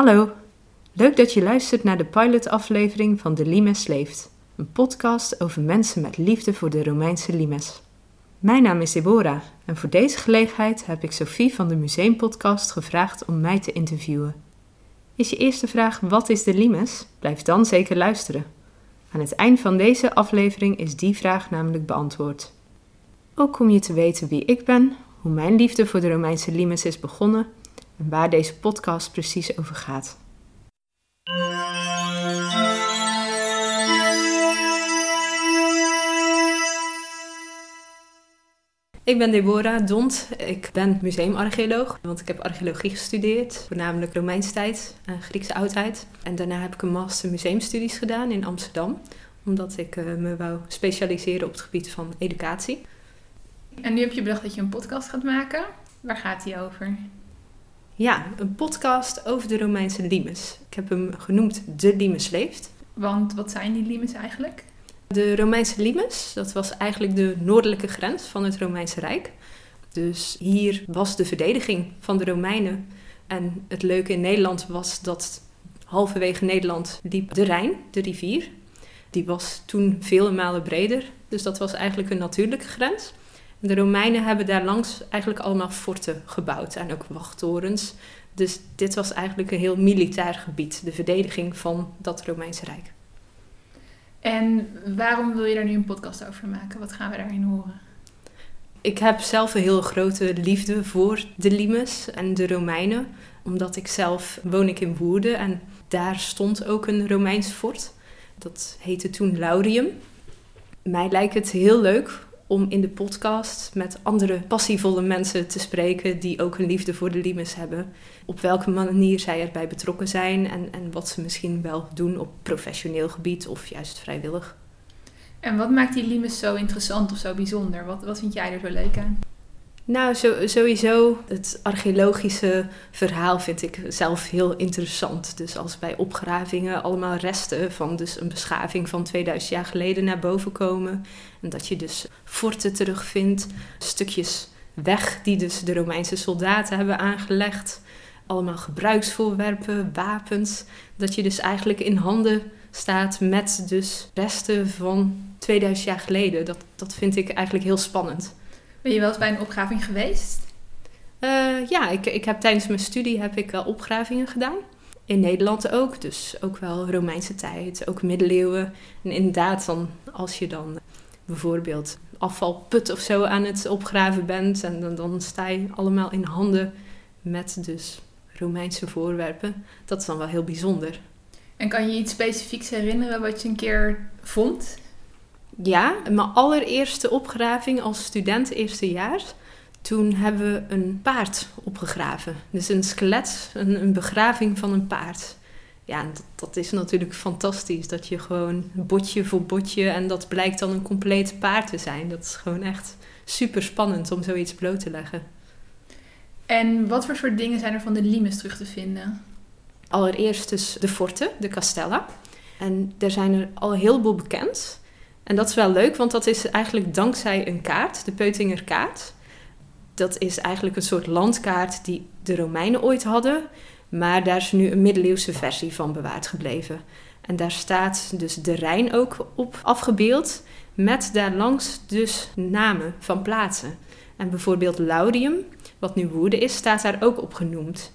Hallo, leuk dat je luistert naar de pilotaflevering van De Limes Leeft, een podcast over mensen met liefde voor de Romeinse limes. Mijn naam is Deborah en voor deze gelegenheid heb ik Sophie van de Museumpodcast gevraagd om mij te interviewen. Is je eerste vraag wat is de limes? Blijf dan zeker luisteren. Aan het eind van deze aflevering is die vraag namelijk beantwoord. Ook kom je te weten wie ik ben, hoe mijn liefde voor de Romeinse limes is begonnen en waar deze podcast precies over gaat. Ik ben Deborah Dont. Ik ben museumarcheoloog, want ik heb archeologie gestudeerd, voornamelijk Romeins tijd en Griekse oudheid. En daarna heb ik een master museumstudies gedaan in Amsterdam, omdat ik uh, me wou specialiseren op het gebied van educatie. En nu heb je bedacht dat je een podcast gaat maken. Waar gaat die over? Ja, een podcast over de Romeinse limes. Ik heb hem genoemd De Limes Leeft. Want wat zijn die limes eigenlijk? De Romeinse limes, dat was eigenlijk de noordelijke grens van het Romeinse Rijk. Dus hier was de verdediging van de Romeinen. En het leuke in Nederland was dat halverwege Nederland liep de Rijn, de rivier. Die was toen vele malen breder, dus dat was eigenlijk een natuurlijke grens. De Romeinen hebben daar langs eigenlijk allemaal forten gebouwd en ook wachttorens. Dus dit was eigenlijk een heel militair gebied, de verdediging van dat Romeinse Rijk. En waarom wil je daar nu een podcast over maken? Wat gaan we daarin horen? Ik heb zelf een heel grote liefde voor de Limes en de Romeinen. Omdat ik zelf woon ik in Woerden en daar stond ook een Romeins fort. Dat heette toen Laurium. Mij lijkt het heel leuk om in de podcast met andere passievolle mensen te spreken die ook een liefde voor de limes hebben. Op welke manier zij erbij betrokken zijn en, en wat ze misschien wel doen op professioneel gebied of juist vrijwillig. En wat maakt die limes zo interessant of zo bijzonder? Wat, wat vind jij er zo leuk aan? Nou, sowieso het archeologische verhaal vind ik zelf heel interessant. Dus als bij opgravingen allemaal resten van dus een beschaving van 2000 jaar geleden naar boven komen. En dat je dus forten terugvindt, stukjes weg die dus de Romeinse soldaten hebben aangelegd. Allemaal gebruiksvoorwerpen, wapens. Dat je dus eigenlijk in handen staat met dus resten van 2000 jaar geleden. Dat, dat vind ik eigenlijk heel spannend. Ben je wel eens bij een opgraving geweest? Uh, ja, ik, ik heb tijdens mijn studie heb ik wel opgravingen gedaan. In Nederland ook, dus ook wel Romeinse tijd, ook middeleeuwen. En inderdaad, dan, als je dan bijvoorbeeld afvalput of zo aan het opgraven bent... en dan, dan sta je allemaal in handen met dus Romeinse voorwerpen. Dat is dan wel heel bijzonder. En kan je iets specifieks herinneren wat je een keer vond? Ja, mijn allereerste opgraving als student eerstejaars. Toen hebben we een paard opgegraven. Dus een skelet, een, een begraving van een paard. Ja, dat, dat, is natuurlijk fantastisch. Dat je gewoon botje voor botje en dat blijkt dan een compleet paard te zijn. Dat is gewoon echt super spannend om zoiets bloot te leggen. En wat voor soort dingen zijn er van de limes terug te vinden? Allereerst dus de forten, de castella. En er zijn er al heel veel bekend. En dat is wel leuk, want dat is eigenlijk dankzij een kaart, de Peutinger kaart. Dat is eigenlijk een soort landkaart die de Romeinen ooit hadden, maar daar is nu een middeleeuwse versie van bewaard gebleven. En daar staat dus de Rijn ook op afgebeeld, met daarlangs dus namen van plaatsen. En bijvoorbeeld Laudium, wat nu Woerden is, staat daar ook op genoemd.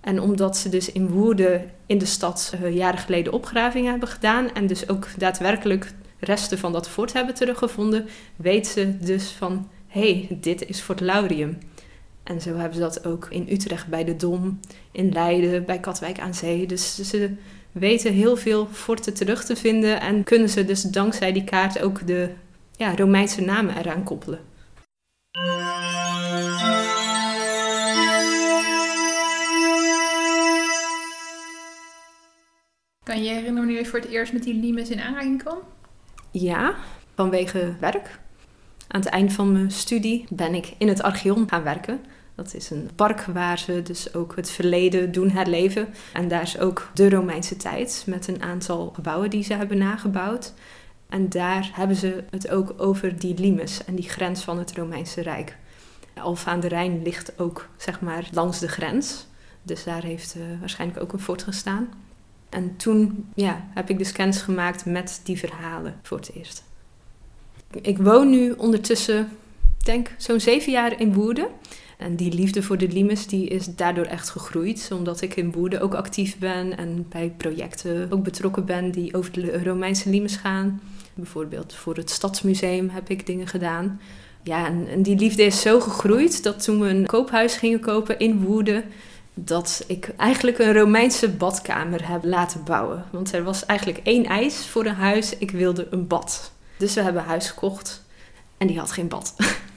En omdat ze dus in Woerden in de stad uh, jaren geleden opgravingen hebben gedaan en dus ook daadwerkelijk resten van dat fort hebben teruggevonden, weet ze dus van hé, hey, dit is Fort Laurium. En zo hebben ze dat ook in Utrecht bij de Dom, in Leiden, bij Katwijk aan Zee. Dus ze weten heel veel forten terug te vinden en kunnen ze dus dankzij die kaart ook de ja, Romeinse namen eraan koppelen. Kan je herinneren wanneer je voor het eerst met die limes in aanraking kwam? Ja, vanwege werk. Aan het eind van mijn studie ben ik in het Archeon gaan werken. Dat is een park waar ze dus ook het verleden doen herleven. En daar is ook de Romeinse tijd met een aantal gebouwen die ze hebben nagebouwd. En daar hebben ze het ook over die limes en die grens van het Romeinse Rijk. Alfa aan de Rijn ligt ook zeg maar langs de grens. Dus daar heeft uh, waarschijnlijk ook een fort gestaan. En toen ja, heb ik dus kennis gemaakt met die verhalen voor het eerst. Ik woon nu ondertussen, denk zo'n zeven jaar in Woerden. En die liefde voor de limes die is daardoor echt gegroeid. Omdat ik in Woerden ook actief ben en bij projecten ook betrokken ben die over de Romeinse limes gaan. Bijvoorbeeld voor het Stadsmuseum heb ik dingen gedaan. Ja, en, en die liefde is zo gegroeid dat toen we een koophuis gingen kopen in Woerden, dat ik eigenlijk een Romeinse badkamer heb laten bouwen. Want er was eigenlijk één eis voor een huis. Ik wilde een bad. Dus we hebben een huis gekocht en die had geen bad.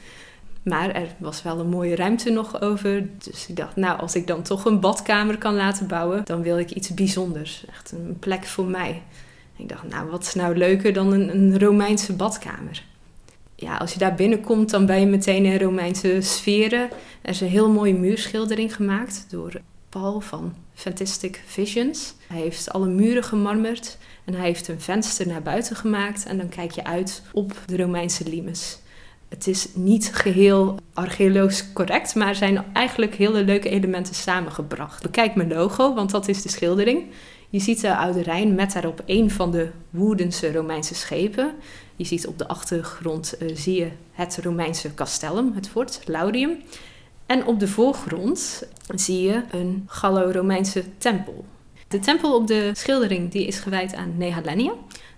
Maar er was wel een mooie ruimte nog over. Dus ik dacht, nou, als ik dan toch een badkamer kan laten bouwen, dan wil ik iets bijzonders. Echt een plek voor mij. Ik dacht, nou, wat is nou leuker dan een, een Romeinse badkamer? Ja, als je daar binnenkomt, dan ben je meteen in Romeinse sferen. Er is een heel mooie muurschildering gemaakt door Paul van Fantastic Visions. Hij heeft alle muren gemarmerd en hij heeft een venster naar buiten gemaakt. En dan kijk je uit op de Romeinse limes. Het is niet geheel archeologisch correct, maar zijn eigenlijk hele leuke elementen samengebracht. Bekijk mijn logo, want dat is de schildering. Je ziet de Oude Rijn met daarop een van de Woerdense Romeinse schepen. Je ziet op de achtergrond uh, zie je het Romeinse castellum, het fort, Laudium. En op de voorgrond zie je een Gallo-Romeinse tempel. De tempel op de schildering die is gewijd aan Nehalenia.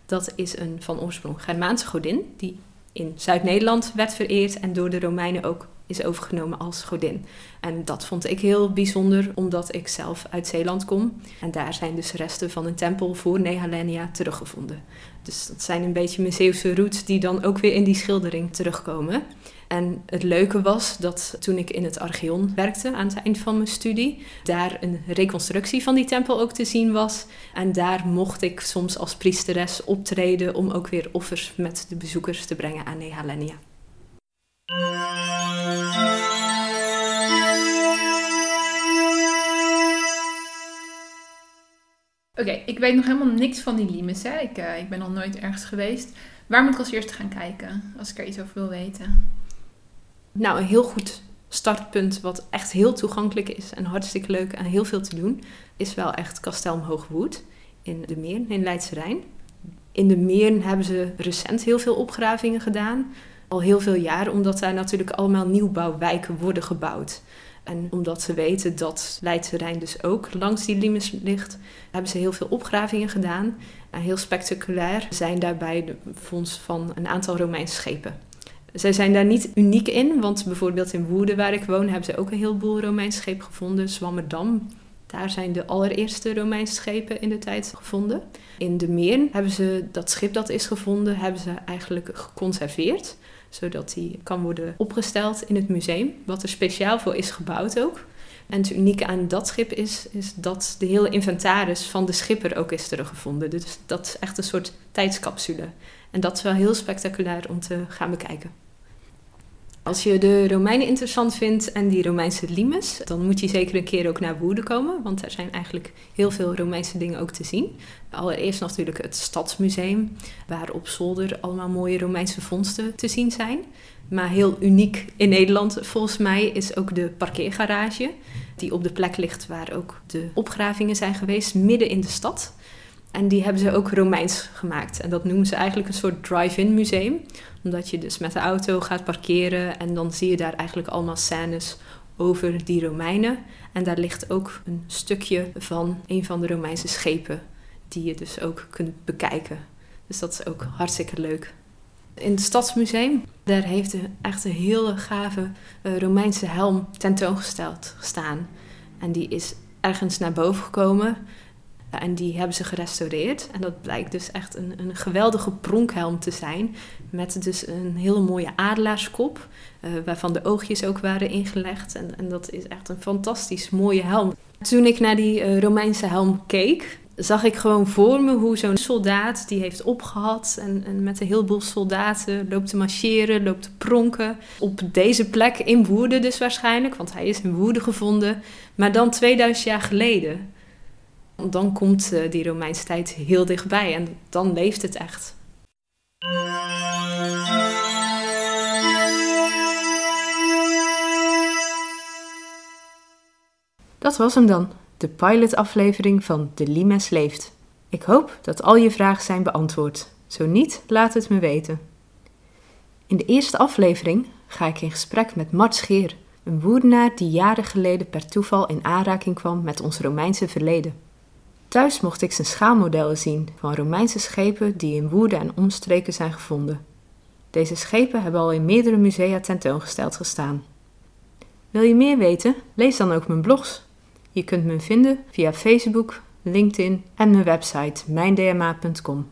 Dat is een van oorsprong Germaanse godin die in Zuid-Nederland werd vereerd en door de Romeinen ook is overgenomen als godin. En dat vond ik heel bijzonder, omdat ik zelf uit Zeeland kom. En daar zijn dus resten van een tempel voor Nehalenia teruggevonden. Dus dat zijn een beetje mijn Zeeuwse roots die dan ook weer in die schildering terugkomen. En het leuke was dat toen ik in het Archeon werkte aan het eind van mijn studie, daar een reconstructie van die tempel ook te zien was. En daar mocht ik soms als priesteres optreden om ook weer offers met de bezoekers te brengen aan Nehalenia. Oké, ik weet nog helemaal niks van die limes. Hè? Ik, uh, ik ben nog nooit ergens geweest. Waar moet ik als eerste gaan kijken als ik er iets over wil weten? Nou, een heel goed startpunt, wat echt heel toegankelijk is en hartstikke leuk en heel veel te doen, is wel echt Kastel Hoogwoed in de Meern, in Leidse Rijn. In de Meern hebben ze recent heel veel opgravingen gedaan. Al heel veel jaar, omdat daar natuurlijk allemaal nieuwbouwwijken worden gebouwd. En omdat ze weten dat Leidse Rijn dus ook langs die limes ligt, hebben ze heel veel opgravingen gedaan. En heel spectaculair zijn daarbij de vondst van een aantal Romeinse schepen. Zij zijn daar niet uniek in, want bijvoorbeeld in Woerden, waar ik woon, hebben ze ook een heleboel Romeinse schepen gevonden. Zwammerdam, daar zijn de allereerste Romeinse schepen in de tijd gevonden. In de Meern hebben ze dat schip dat is gevonden, hebben ze eigenlijk geconserveerd zodat die kan worden opgesteld in het museum, wat er speciaal voor is gebouwd ook. En het unieke aan dat schip is, is dat de hele inventaris van de schipper ook is teruggevonden. Dus dat is echt een soort tijdscapsule. En dat is wel heel spectaculair om te gaan bekijken. Als je de Romeinen interessant vindt en die Romeinse limes, dan moet je zeker een keer ook naar Woerden komen, want er zijn eigenlijk heel veel Romeinse dingen ook te zien. Allereerst natuurlijk het Stadsmuseum, waar op zolder allemaal mooie Romeinse vondsten te zien zijn. Maar heel uniek in Nederland volgens mij is ook de parkeergarage, die op de plek ligt waar ook de opgravingen zijn geweest, midden in de stad. En die hebben ze ook Romeins gemaakt. En dat noemen ze eigenlijk een soort drive-in museum. Omdat je dus met de auto gaat parkeren en dan zie je daar eigenlijk allemaal scènes over die Romeinen. En daar ligt ook een stukje van een van de Romeinse schepen die je dus ook kunt bekijken. Dus dat is ook hartstikke leuk. In het Stadsmuseum, daar heeft echt een hele gave uh, Romeinse helm tentoongesteld gestaan. En die is ergens naar boven gekomen. En die hebben ze gerestaureerd. En dat blijkt dus echt een, een geweldige pronkhelm te zijn. Met dus een hele mooie adelaarskop. Uh, waarvan de oogjes ook waren ingelegd. En, en dat is echt een fantastisch mooie helm. Toen ik naar die uh, Romeinse helm keek, zag ik gewoon voor me hoe zo'n soldaat die heeft opgehad en, en, met een heleboel soldaten loopt te marcheren, loopt te pronken. Op deze plek in Woerden dus waarschijnlijk, want hij is in Woerden gevonden. Maar dan 2000 jaar geleden. Dan komt uh, die Romeinse tijd heel dichtbij en dan leeft het echt. Dat was hem dan, de pilotaflevering van De Limes Leeft. Ik hoop dat al je vragen zijn beantwoord. Zo niet, laat het me weten. In de eerste aflevering ga ik in gesprek met Mart Scheer, een woerdenaar die jaren geleden per toeval in aanraking kwam met ons Romeinse verleden. Thuis mocht ik zijn schaalmodellen zien van Romeinse schepen die in Woerden en omstreken zijn gevonden. Deze schepen hebben al in meerdere musea tentoongesteld gestaan. Wil je meer weten? Lees dan ook mijn blogs. Je kunt me vinden via Facebook, LinkedIn en mijn website mijndma.com.